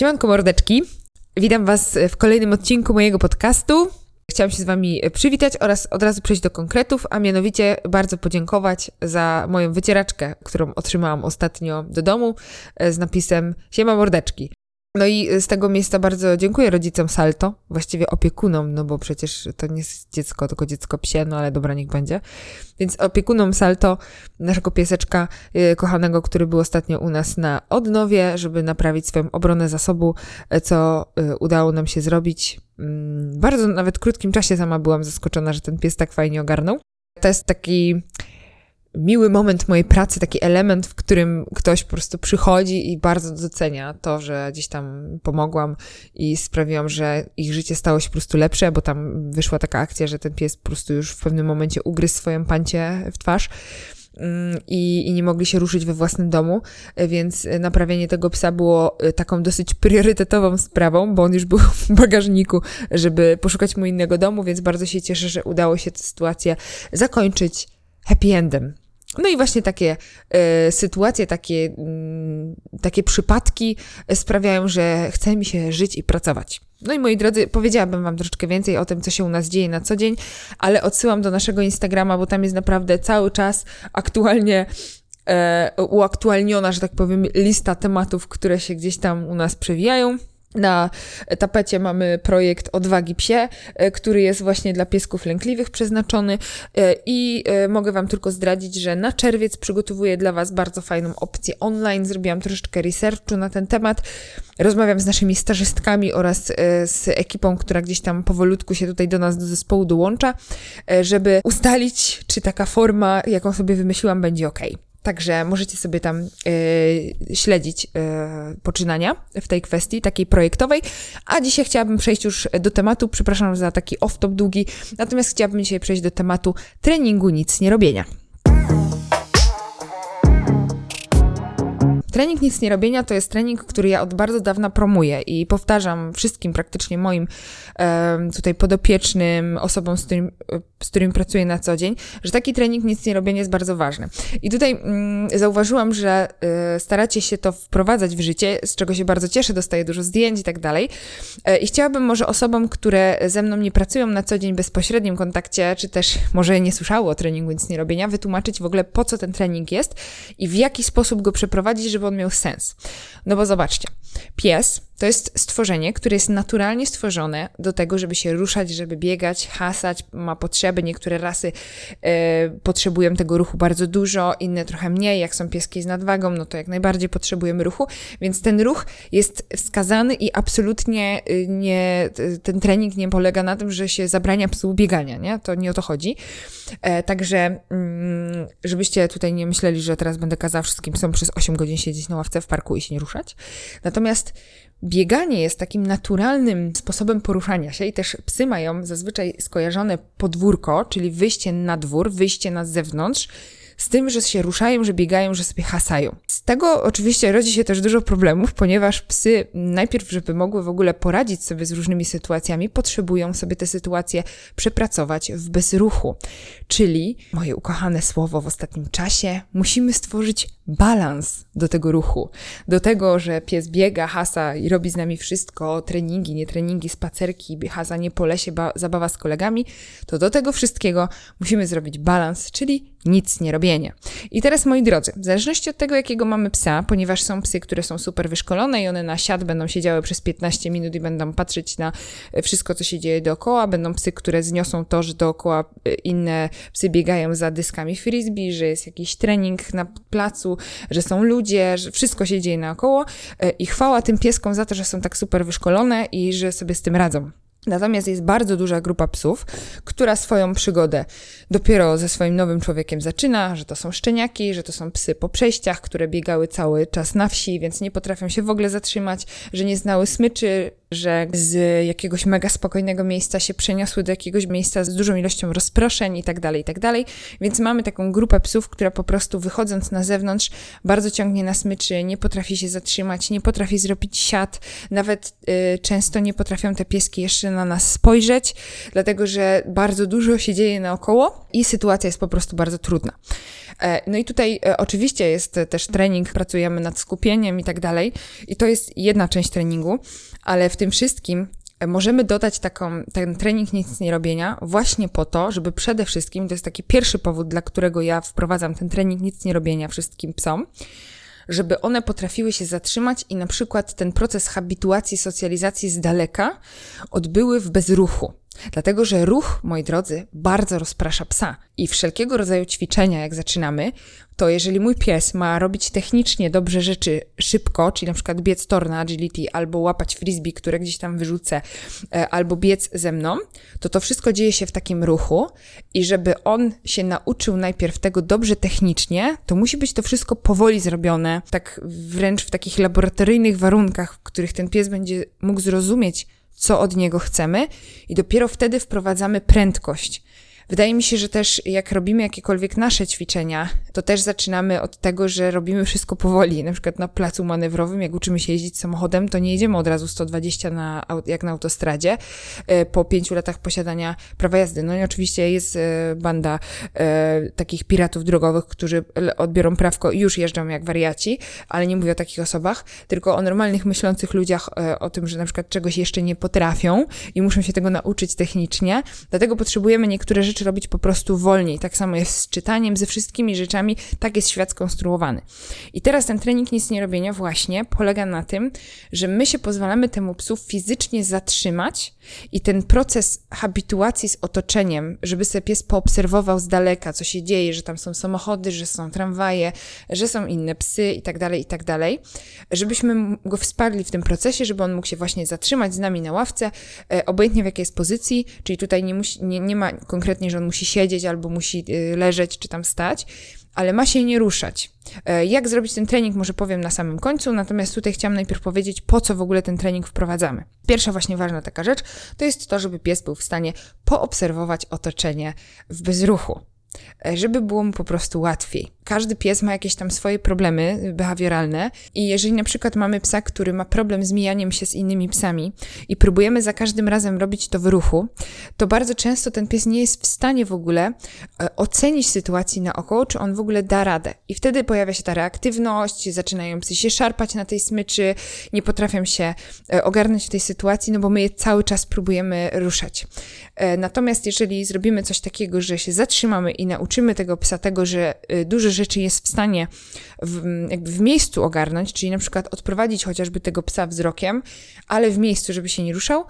Siemanko mordeczki. Witam Was w kolejnym odcinku mojego podcastu. Chciałam się z Wami przywitać oraz od razu przejść do konkretów, a mianowicie bardzo podziękować za moją wycieraczkę, którą otrzymałam ostatnio do domu z napisem Siema mordeczki. No i z tego miejsca bardzo dziękuję rodzicom Salto, właściwie opiekunom, no bo przecież to nie jest dziecko, tylko dziecko psie, no ale dobra, niech będzie. Więc opiekunom Salto, naszego pieseczka yy, kochanego, który był ostatnio u nas na odnowie, żeby naprawić swoją obronę zasobu, co yy, udało nam się zrobić. Yy, bardzo nawet krótkim czasie sama byłam zaskoczona, że ten pies tak fajnie ogarnął. To jest taki miły moment mojej pracy, taki element, w którym ktoś po prostu przychodzi i bardzo docenia to, że gdzieś tam pomogłam i sprawiłam, że ich życie stało się po prostu lepsze, bo tam wyszła taka akcja, że ten pies po prostu już w pewnym momencie ugryzł swoją pancię w twarz. Mm, I, i, nie mogli się ruszyć we własnym domu, więc naprawienie tego psa było taką dosyć priorytetową sprawą, bo on już był w bagażniku, żeby poszukać mu innego domu, więc bardzo się cieszę, że udało się tę sytuację zakończyć happy endem. No i właśnie takie y, sytuacje, takie, y, takie przypadki sprawiają, że chce mi się żyć i pracować. No i moi drodzy, powiedziałabym Wam troszeczkę więcej o tym, co się u nas dzieje na co dzień, ale odsyłam do naszego Instagrama, bo tam jest naprawdę cały czas aktualnie e, uaktualniona, że tak powiem, lista tematów, które się gdzieś tam u nas przewijają. Na tapecie mamy projekt Odwagi Psie, e, który jest właśnie dla piesków lękliwych przeznaczony e, i e, mogę Wam tylko zdradzić, że na czerwiec przygotowuję dla Was bardzo fajną opcję online. Zrobiłam troszeczkę researchu na ten temat. Rozmawiam z naszymi stażystkami oraz z ekipą, która gdzieś tam powolutku się tutaj do nas do zespołu dołącza, żeby ustalić, czy taka forma, jaką sobie wymyśliłam, będzie ok. Także możecie sobie tam y, śledzić y, poczynania w tej kwestii, takiej projektowej. A dzisiaj chciałabym przejść już do tematu, przepraszam za taki off-top długi, natomiast chciałabym dzisiaj przejść do tematu treningu nic nie robienia. Trening nic nie robienia to jest trening, który ja od bardzo dawna promuję i powtarzam wszystkim praktycznie moim tutaj podopiecznym, osobom, z, którym, z którymi pracuję na co dzień, że taki trening nic nie robienia jest bardzo ważny. I tutaj mm, zauważyłam, że e, staracie się to wprowadzać w życie, z czego się bardzo cieszę, dostaję dużo zdjęć i tak dalej. E, I chciałabym może osobom, które ze mną nie pracują na co dzień w bezpośrednim kontakcie, czy też może nie słyszały o treningu nic nie robienia, wytłumaczyć w ogóle po co ten trening jest i w jaki sposób go przeprowadzić, żeby on miał sens. No bo zobaczcie, pies to jest stworzenie, które jest naturalnie stworzone do tego, żeby się ruszać, żeby biegać, hasać, ma potrzeby. Niektóre rasy e, potrzebują tego ruchu bardzo dużo, inne trochę mniej. Jak są pieski z nadwagą, no to jak najbardziej potrzebujemy ruchu, więc ten ruch jest wskazany i absolutnie y, nie, ten trening nie polega na tym, że się zabrania psu biegania, nie? To nie o to chodzi. E, także, mm, żebyście tutaj nie myśleli, że teraz będę kazała wszystkim psom przez 8 godzin siedzieć na ławce w parku i się nie ruszać. Natomiast Bieganie jest takim naturalnym sposobem poruszania się i też psy mają zazwyczaj skojarzone podwórko, czyli wyjście na dwór, wyjście na zewnątrz, z tym, że się ruszają, że biegają, że sobie hasają. Z tego oczywiście rodzi się też dużo problemów, ponieważ psy najpierw, żeby mogły w ogóle poradzić sobie z różnymi sytuacjami, potrzebują sobie te sytuacje przepracować w bezruchu. Czyli, moje ukochane słowo w ostatnim czasie, musimy stworzyć balans do tego ruchu. Do tego, że pies biega, hasa i robi z nami wszystko, treningi, nie treningi, spacerki, hasanie po lesie, zabawa z kolegami, to do tego wszystkiego musimy zrobić balans, czyli nic nie robienie. I teraz, moi drodzy, w zależności od tego, jakiego mamy psa, ponieważ są psy, które są super wyszkolone i one na siad będą siedziały przez 15 minut i będą patrzeć na wszystko, co się dzieje dookoła, będą psy, które zniosą to, że dookoła y, inne psy biegają za dyskami frisbee, że jest jakiś trening na placu, że są ludzie, że wszystko się dzieje naokoło y, i chwała tym pieskom za to, że są tak super wyszkolone i że sobie z tym radzą. Natomiast jest bardzo duża grupa psów, która swoją przygodę dopiero ze swoim nowym człowiekiem zaczyna, że to są szczeniaki, że to są psy po przejściach, które biegały cały czas na wsi, więc nie potrafią się w ogóle zatrzymać, że nie znały smyczy, że z jakiegoś mega spokojnego miejsca się przeniosły do jakiegoś miejsca z dużą ilością rozproszeń i tak dalej, i tak dalej. Więc mamy taką grupę psów, która po prostu wychodząc na zewnątrz bardzo ciągnie na smyczy, nie potrafi się zatrzymać, nie potrafi zrobić siat, nawet y, często nie potrafią te pieski jeszcze na nas spojrzeć, dlatego że bardzo dużo się dzieje naokoło i sytuacja jest po prostu bardzo trudna. E, no i tutaj e, oczywiście jest też trening, pracujemy nad skupieniem i tak dalej. I to jest jedna część treningu, ale w tym wszystkim e, możemy dodać taką, ten trening nic nie robienia właśnie po to, żeby przede wszystkim, to jest taki pierwszy powód, dla którego ja wprowadzam ten trening nic nie robienia wszystkim psom, żeby one potrafiły się zatrzymać i na przykład ten proces habituacji, socjalizacji z daleka odbyły w bezruchu. Dlatego, że ruch, moi drodzy, bardzo rozprasza psa. I wszelkiego rodzaju ćwiczenia, jak zaczynamy, to jeżeli mój pies ma robić technicznie dobrze rzeczy szybko, czyli na przykład biec tor na agility, albo łapać frisbee, które gdzieś tam wyrzucę, e, albo biec ze mną, to to wszystko dzieje się w takim ruchu i żeby on się nauczył najpierw tego dobrze technicznie, to musi być to wszystko powoli zrobione, tak wręcz w takich laboratoryjnych warunkach, w których ten pies będzie mógł zrozumieć, co od niego chcemy, i dopiero wtedy wprowadzamy prędkość. Wydaje mi się, że też jak robimy jakiekolwiek nasze ćwiczenia, to też zaczynamy od tego, że robimy wszystko powoli. Na przykład na placu manewrowym, jak uczymy się jeździć samochodem, to nie jedziemy od razu 120 na, jak na autostradzie e, po pięciu latach posiadania prawa jazdy. No i oczywiście jest e, banda e, takich piratów drogowych, którzy odbiorą prawko i już jeżdżą jak wariaci, ale nie mówię o takich osobach, tylko o normalnych, myślących ludziach, o tym, że na przykład czegoś jeszcze nie potrafią i muszą się tego nauczyć technicznie. Dlatego potrzebujemy niektóre rzeczy rzeczy robić po prostu wolniej. Tak samo jest z czytaniem, ze wszystkimi rzeczami, tak jest świat skonstruowany. I teraz ten trening nic nie robienia właśnie polega na tym, że my się pozwalamy temu psu fizycznie zatrzymać i ten proces habituacji z otoczeniem, żeby sobie pies poobserwował z daleka, co się dzieje, że tam są samochody, że są tramwaje, że są inne psy i tak dalej, i tak dalej, żebyśmy go wsparli w tym procesie, żeby on mógł się właśnie zatrzymać z nami na ławce, e, obojętnie w jakiej jest pozycji, czyli tutaj nie, musi, nie, nie ma konkretnie, że on musi siedzieć albo musi y, leżeć czy tam stać, ale ma się nie ruszać. E, jak zrobić ten trening, może powiem na samym końcu, natomiast tutaj chciałam najpierw powiedzieć, po co w ogóle ten trening wprowadzamy. Pierwsza właśnie ważna taka rzecz, to jest to, żeby pies był w stanie poobserwować otoczenie w bezruchu. E, żeby było mu po prostu łatwiej. Każdy pies ma jakieś tam swoje problemy behawioralne i jeżeli na przykład mamy psa, który ma problem z mijaniem się z innymi psami i próbujemy za każdym razem robić to w ruchu, to bardzo często ten pies nie jest w stanie w ogóle e, ocenić sytuacji naokoło, czy on w ogóle da radę. I wtedy pojawia się ta reaktywność, zaczynają psy się szarpać na tej smyczy, nie potrafią się e, ogarnąć w tej sytuacji, no bo my je cały czas próbujemy ruszać. Natomiast jeżeli zrobimy coś takiego, że się zatrzymamy i nauczymy tego psa tego, że y, duże rzeczy jest w stanie w, jakby w miejscu ogarnąć, czyli na przykład odprowadzić chociażby tego psa wzrokiem, ale w miejscu, żeby się nie ruszał,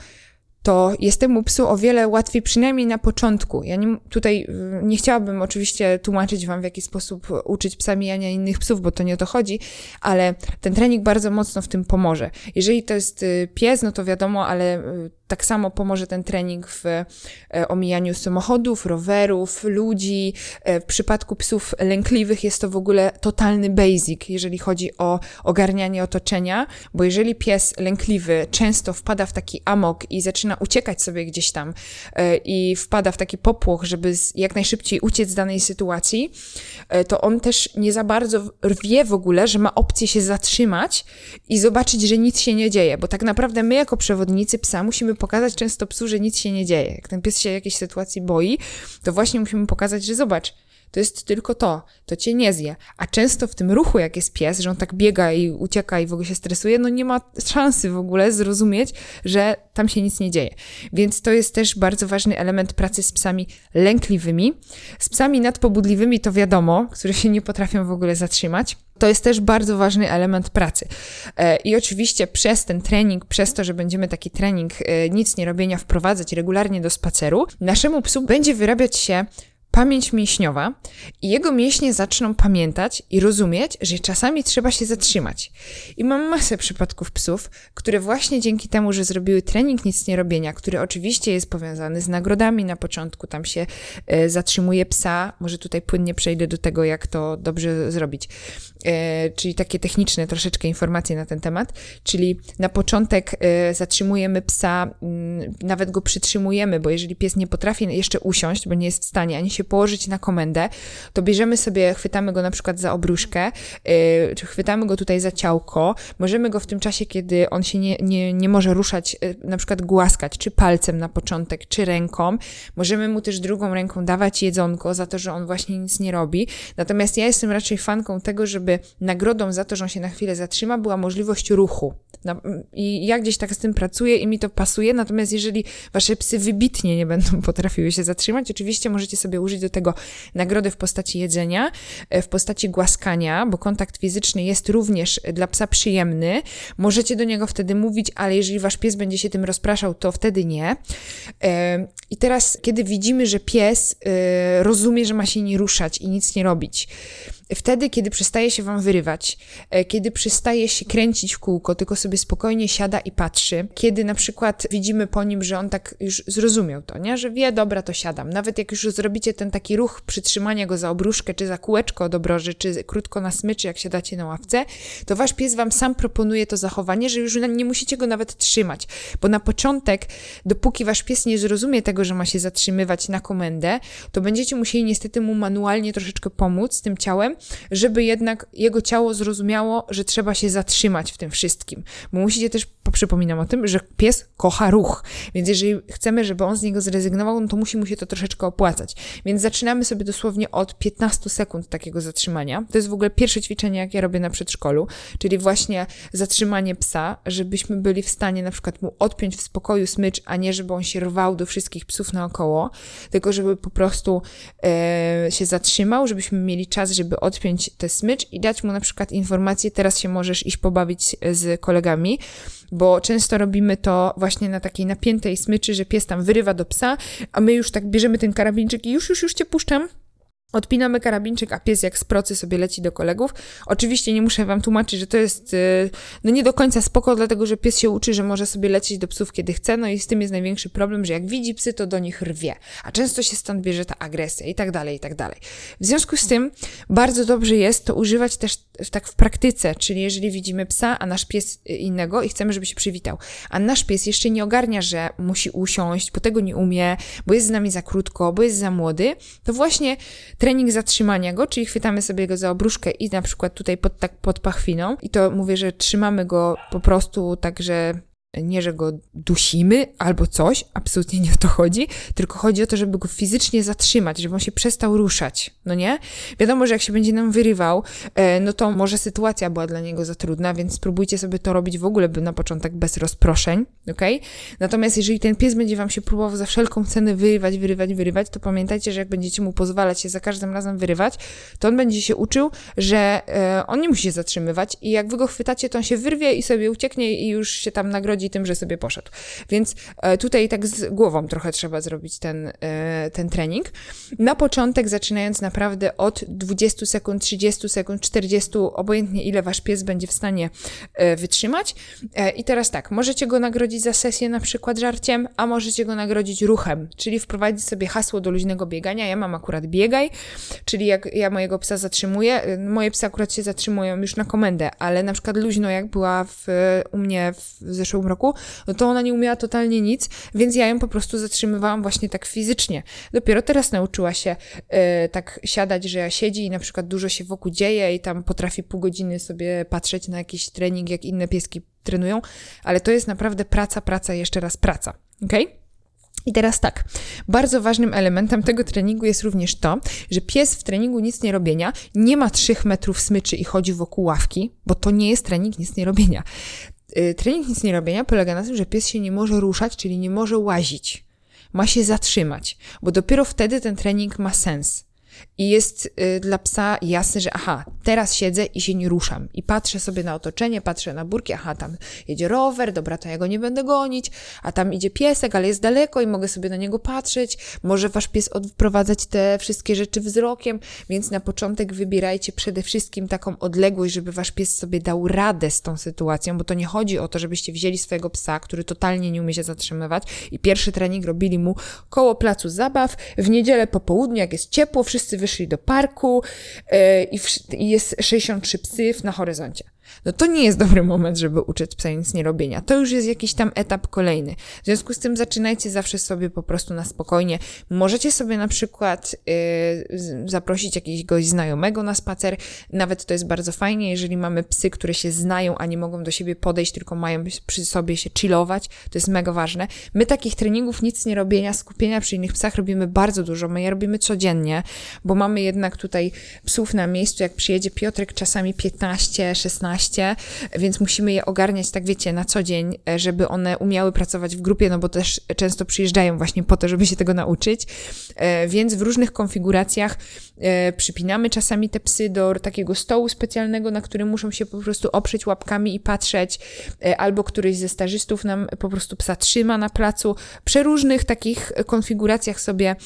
to jest temu psu o wiele łatwiej, przynajmniej na początku. Ja nie, tutaj y, nie chciałabym oczywiście tłumaczyć wam, w jaki sposób uczyć psa mijania innych psów, bo to nie o to chodzi, ale ten trening bardzo mocno w tym pomoże. Jeżeli to jest y, pies, no to wiadomo, ale tak samo pomoże ten trening w e, omijaniu samochodów, rowerów, ludzi. E, w przypadku psów lękliwych jest to w ogóle totalny basic, jeżeli chodzi o ogarnianie otoczenia, bo jeżeli pies lękliwy często wpada w taki amok i zaczyna uciekać sobie gdzieś tam e, i wpada w taki popłoch, żeby jak najszybciej uciec z danej sytuacji, to on też nie za bardzo wie w ogóle, że ma opcję się zatrzymać i zobaczyć, że nic się nie dzieje, bo tak naprawdę my jako przewodnicy psa musimy pokazać często psu, że nic się nie dzieje. Jak ten pies się jakiejś sytuacji boi, to właśnie musimy pokazać, że zobacz, to jest tylko to, to cię nie zje. A często w tym ruchu, jak jest pies, że on tak biega i ucieka i w ogóle się stresuje, no nie ma szansy w ogóle zrozumieć, że tam się nic nie dzieje. Więc to jest też bardzo ważny element pracy z psami lękliwymi. Z psami nadpobudliwymi to wiadomo, które się nie potrafią w ogóle zatrzymać. To jest też bardzo ważny element pracy. E, I oczywiście przez ten trening, przez to, że będziemy taki trening e, nic nie robienia wprowadzać regularnie do spaceru, naszemu psu będzie wyrabiać się pamięć mięśniowa i jego mięśnie zaczną pamiętać i rozumieć, że czasami trzeba się zatrzymać. I mam masę przypadków psów, które właśnie dzięki temu, że zrobiły trening nic nie robienia, który oczywiście jest powiązany z nagrodami na początku, tam się e, zatrzymuje psa, może tutaj płynnie przejdę do tego, jak to dobrze zrobić, e, czyli takie techniczne troszeczkę informacje na ten temat, czyli na początek e, zatrzymujemy psa, m, mm, nawet go przytrzymujemy, bo jeżeli pies nie potrafi jeszcze usiąść, bo nie jest w stanie ani się położyć na komendę, to bierzemy sobie, chwytamy go na przykład za obruszkę, yy, czy chwytamy go tutaj za ciałko, możemy go w tym czasie, kiedy on się nie, nie, nie może ruszać, yy, na przykład głaskać, czy palcem na początek, czy ręką. Możemy mu też drugą ręką dawać jedzonko za to, że on właśnie nic nie robi. Natomiast ja jestem raczej fanką tego, żeby nagrodą za to, że on się na chwilę zatrzyma, była możliwość ruchu. I ja gdzieś tak z tym pracuję i mi to pasuje, natomiast jeżeli wasze psy wybitnie nie będą potrafiły się zatrzymać, oczywiście możecie sobie użyć do tego nagrody w postaci jedzenia, e, w postaci głaskania, bo kontakt fizyczny jest również dla psa przyjemny. Możecie do niego wtedy mówić, ale jeżeli wasz pies będzie się tym rozpraszał, to wtedy nie. I teraz, kiedy widzimy, że pies e, rozumie, że ma się nie ruszać i nic nie robić, wtedy, kiedy przestaje się wam wyrywać, e, kiedy przestaje się kręcić w kółko, tylko sobie spokojnie siada i patrzy, kiedy na przykład widzimy po nim, że on tak już zrozumiał to, nie? że wie, dobra, to siadam. Nawet jak już zrobicie ten taki ruch przytrzymania go za obruszkę, czy za kółeczko od obroży, czy krótko na smyczy, jak siadacie na ławce, to wasz pies wam sam proponuje to zachowanie, że już nie musicie go nawet trzymać, bo na początek, dopóki wasz pies nie zrozumie tego, że ma się zatrzymywać na komendę, to będziecie musieli niestety mu manualnie troszeczkę pomóc z tym ciałem, żeby jednak jego ciało zrozumiało, że trzeba się zatrzymać w tym wszystkim. Bo musicie też, przypominam o tym, że pies kocha ruch, więc jeżeli chcemy, żeby on z niego zrezygnował, no to musi mu się to troszeczkę opłacać. Więc zaczynamy sobie dosłownie od 15 sekund takiego zatrzymania. To jest w ogóle pierwsze ćwiczenie, jak ja robię na przedszkolu, czyli właśnie zatrzymanie psa, żebyśmy byli w stanie na przykład mu odpiąć w spokoju smycz, a nie żeby on się rwał do wszystkich psów naokoło, tylko żeby po prostu e, się zatrzymał, żebyśmy mieli czas, żeby od odpiąć tę smycz i dać mu na przykład informację, teraz się możesz iść pobawić z kolegami, bo często robimy to właśnie na takiej napiętej smyczy, że pies tam wyrywa do psa, a my już tak bierzemy ten karabinczyk i już, już, już cię puszczam, Odpinamy karabinczyk, a pies jak z procy sobie leci do kolegów. Oczywiście nie muszę wam tłumaczyć, że to jest y, no nie do końca spoko, dlatego że pies się uczy, że może sobie lecieć do psów kiedy chce, no i z tym jest największy problem, że jak widzi psy, to do nich rwie, a często się stąd bierze ta agresja i tak dalej, i tak dalej. W związku z tym bardzo dobrze jest to używać też tak w praktyce, czyli jeżeli widzimy psa, a nasz pies innego i chcemy, żeby się przywitał, a nasz pies jeszcze nie ogarnia, że musi usiąść, bo tego nie umie, bo jest z nami za krótko, bo jest za młody, to właśnie trening zatrzymania go, czyli chwytamy sobie go za obruszkę i na przykład tutaj pod, tak pod pachwiną. I to mówię, że trzymamy go po prostu tak, że nie, że go dusimy albo coś, absolutnie nie o to chodzi, tylko chodzi o to, żeby go fizycznie zatrzymać, żeby on się przestał ruszać, no nie? Wiadomo, że jak się będzie nam wyrywał, e, no to może sytuacja była dla niego za trudna, więc spróbujcie sobie to robić w ogóle na początek bez rozproszeń, ok? Natomiast jeżeli ten pies będzie wam się próbował za wszelką cenę wyrywać, wyrywać, wyrywać, to pamiętajcie, że jak będziecie mu pozwalać się za każdym razem wyrywać, to on będzie się uczył, że e, on nie musi się zatrzymywać i jak wy go chwytacie, to on się wyrwie i sobie ucieknie i już się tam nagrodzi tym, że sobie poszedł. Więc e, tutaj tak z głową trochę trzeba zrobić ten, e, ten trening. Na początek, zaczynając naprawdę od 20 sekund, 30 sekund, 40, obojętnie ile wasz pies będzie w stanie e, wytrzymać. I teraz tak, możecie go nagrodzić za sesję na przykład żarciem, a możecie go nagrodzić ruchem, czyli wprowadzić sobie hasło do luźnego biegania. Ja mam akurat biegaj, czyli jak ja mojego psa zatrzymuję, moje psy akurat się zatrzymują już na komendę, ale na przykład luźno jak była w, u mnie w zeszłym roku, no to ona nie umiała totalnie nic, więc ja ją po prostu zatrzymywałam właśnie tak fizycznie. Dopiero teraz nauczyła się e, tak siadać, że ja siedzi i na przykład dużo się wokół dzieje i tam potrafi pół godziny sobie patrzeć na jakiś trening, jak inne pieski trenują, ale to jest naprawdę praca, praca, jeszcze raz praca. Okay? I teraz tak, bardzo ważnym elementem tego treningu jest również to, że pies w treningu nic nie robienia nie ma 3 metrów smyczy i chodzi wokół ławki, bo to nie jest trening nic nie robienia. Y, trening nic nie robienia polega na tym, że pies się nie może ruszać, czyli nie może łazić. Ma się zatrzymać, bo dopiero wtedy ten trening ma sens. I jest y, dla psa jasne, że aha, teraz siedzę i się nie ruszam. I patrzę sobie na otoczenie, patrzę na burki, aha, tam jedzie rower, dobra, to ja go nie będę gonić, a tam idzie piesek, ale jest daleko i mogę sobie na niego patrzeć. Może wasz pies odprowadzać te wszystkie rzeczy wzrokiem, więc na początek wybierajcie przede wszystkim taką odległość, żeby wasz pies sobie dał radę z tą sytuacją, bo to nie chodzi o to, żebyście wzięli swojego psa, który totalnie nie umie się zatrzymywać i pierwszy trening robili mu koło placu zabaw w niedzielę po południu, jak jest ciepło, wszyscy wyszli do parku w, i jest 63 psy na horyzoncie no to nie jest dobry moment, żeby uczyć psa nic nie robienia. To już jest jakiś tam etap kolejny. W związku z tym zaczynajcie zawsze sobie po prostu na spokojnie. Możecie sobie na przykład yy, zaprosić jakiegoś znajomego na spacer. Nawet to jest bardzo fajnie, jeżeli mamy psy, które się znają, a nie mogą do siebie podejść, tylko mają przy sobie się chillować. To jest mega ważne. My takich treningów nic nie robienia, skupienia przy innych psach robimy bardzo dużo. My je robimy codziennie, bo mamy jednak tutaj psów na miejscu. Jak przyjedzie Piotrek, czasami 15, 16 więc musimy je ogarniać, tak wiecie, na co dzień, e, żeby one umiały pracować w grupie, no bo też często przyjeżdżają właśnie po to, żeby się tego nauczyć. E, więc w różnych konfiguracjach e, przypinamy czasami te psy do takiego stołu specjalnego, na którym muszą się po prostu oprzeć łapkami i patrzeć, albo któryś ze stażystów nam po prostu psa trzyma na placu. Przy różnych takich konfiguracjach sobie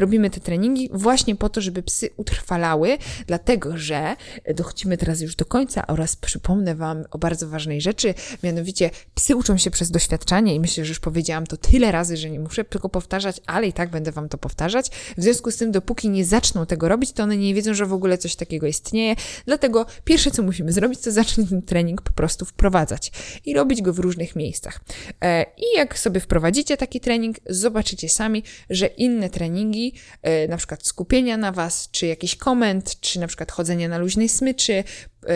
robimy te treningi właśnie po to, żeby psy utrwalały, dlatego że dochodzimy teraz już do końca oraz przypomnę Wam o bardzo ważnej rzeczy, mianowicie psy uczą się przez doświadczanie i myślę, że już powiedziałam to tyle razy, że nie muszę tylko powtarzać, ale i tak będę Wam to powtarzać. W związku z tym, dopóki nie zaczną tego robić, to one nie wiedzą, że w ogóle coś takiego istnieje. Dlatego pierwsze, co musimy zrobić, to zacząć ten trening po prostu wprowadzać i robić go w różnych miejscach. E, I jak sobie wprowadzicie taki trening, zobaczycie sami, że inne treningi, e, na przykład skupienia na Was, czy jakiś koment, czy na przykład chodzenie na luźnej smyczy,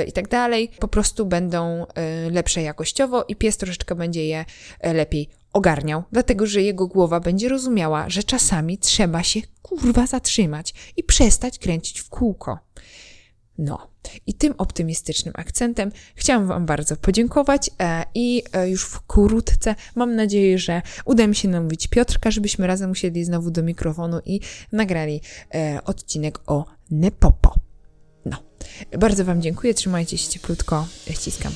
i tak dalej, po prostu będą e, lepsze jakościowo i pies troszeczkę będzie je e, lepiej ogarniał, dlatego że jego głowa będzie rozumiała, że czasami trzeba się kurwa zatrzymać i przestać kręcić w kółko. No, i tym optymistycznym akcentem chciałam Wam bardzo podziękować e, i e, już wkrótce mam nadzieję, że uda mi się namówić Piotrka, żebyśmy razem usiedli znowu do mikrofonu i nagrali e, odcinek o Nepopo. Bardzo Wam dziękuję, trzymajcie się cieplutko, ściskam.